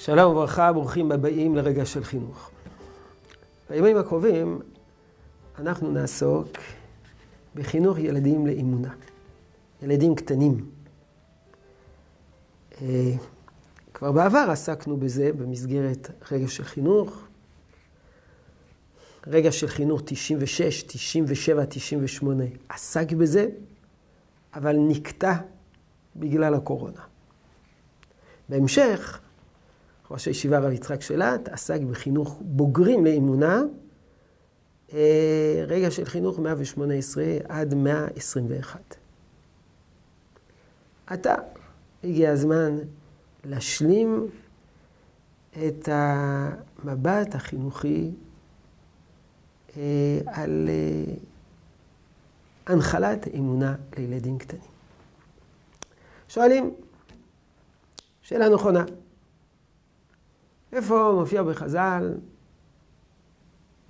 שלום וברכה, ברוכים הבאים לרגע של חינוך. בימים הקרובים אנחנו נעסוק בחינוך ילדים לאמונה. ילדים קטנים. אה, כבר בעבר עסקנו בזה במסגרת רגע של חינוך. רגע של חינוך 96, 97, 98 עסק בזה, אבל נקטע בגלל הקורונה. בהמשך, ראש הישיבה רב יצחק שלט עסק בחינוך בוגרים לאמונה, אה, רגע של חינוך 118 עד 121. עתה הגיע הזמן להשלים את המבט החינוכי אה, על אה, הנחלת אמונה לילדים קטנים. שואלים, שאלה נכונה, איפה מופיע בחז"ל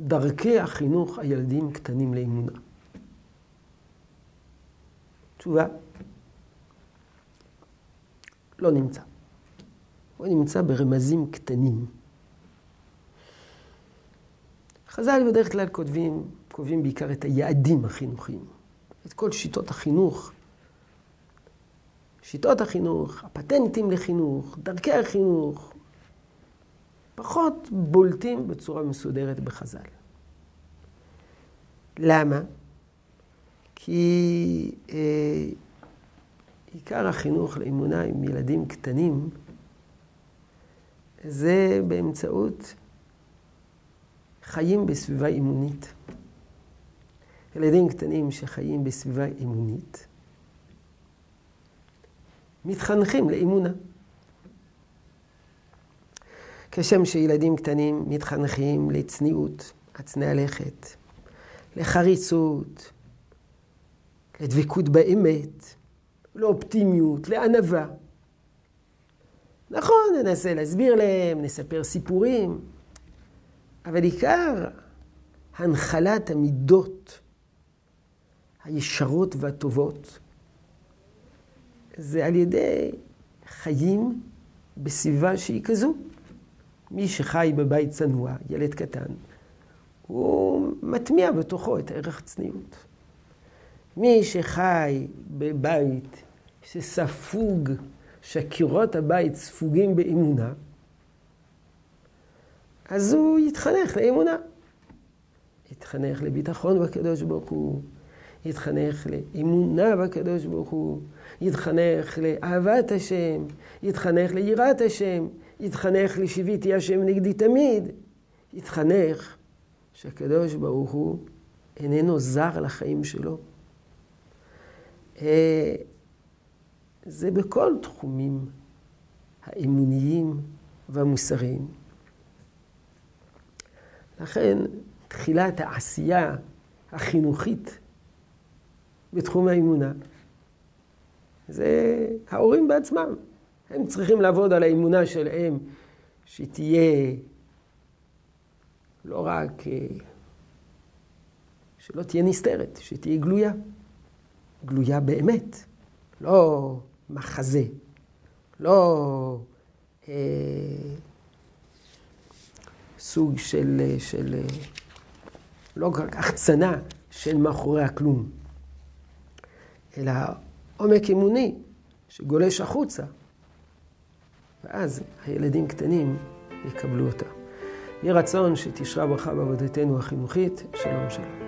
דרכי החינוך הילדים קטנים לאמונה? תשובה, לא נמצא. הוא נמצא ברמזים קטנים. חז"ל בדרך כלל כותבים, קובעים בעיקר את היעדים החינוכיים, את כל שיטות החינוך, שיטות החינוך, הפטנטים לחינוך, דרכי החינוך, פחות בולטים בצורה מסודרת בחז"ל. למה? כי אה, עיקר החינוך לאמונה עם ילדים קטנים זה באמצעות חיים בסביבה אימונית. ילדים קטנים שחיים בסביבה אימונית מתחנכים לאמונה. כשם שילדים קטנים מתחנכים לצניעות, הצנע לכת, לחריצות, לדבקות באמת, לאופטימיות, לענווה. נכון, ננסה להסביר להם, נספר סיפורים, אבל עיקר הנחלת המידות הישרות והטובות זה על ידי חיים בסביבה שהיא כזו. מי שחי בבית צנוע, ילד קטן, הוא מטמיע בתוכו את ערך הצניעות. מי שחי בבית שספוג, שקירות הבית ספוגים באמונה, אז הוא יתחנך לאמונה. יתחנך לביטחון בקדוש ברוך הוא, יתחנך לאמונה בקדוש ברוך הוא, יתחנך לאהבת השם, יתחנך ליראת השם, יתחנך לשיביתי השם נגדי תמיד, יתחנך שהקדוש ברוך הוא איננו זר לחיים שלו. אה, זה בכל תחומים האמוניים והמוסריים. לכן, תחילת העשייה החינוכית בתחום האמונה זה ההורים בעצמם. הם צריכים לעבוד על האמונה שלהם, שתהיה לא רק, אה, שלא תהיה נסתרת, שתהיה גלויה. גלויה באמת, לא מחזה, לא אה, סוג של, של, לא רק החצנה של מאחורי הכלום, אלא עומק אמוני שגולש החוצה. ואז הילדים קטנים יקבלו אותה. יהי רצון שתשרה ברכה בעבודתנו החינוכית. שלום שלום.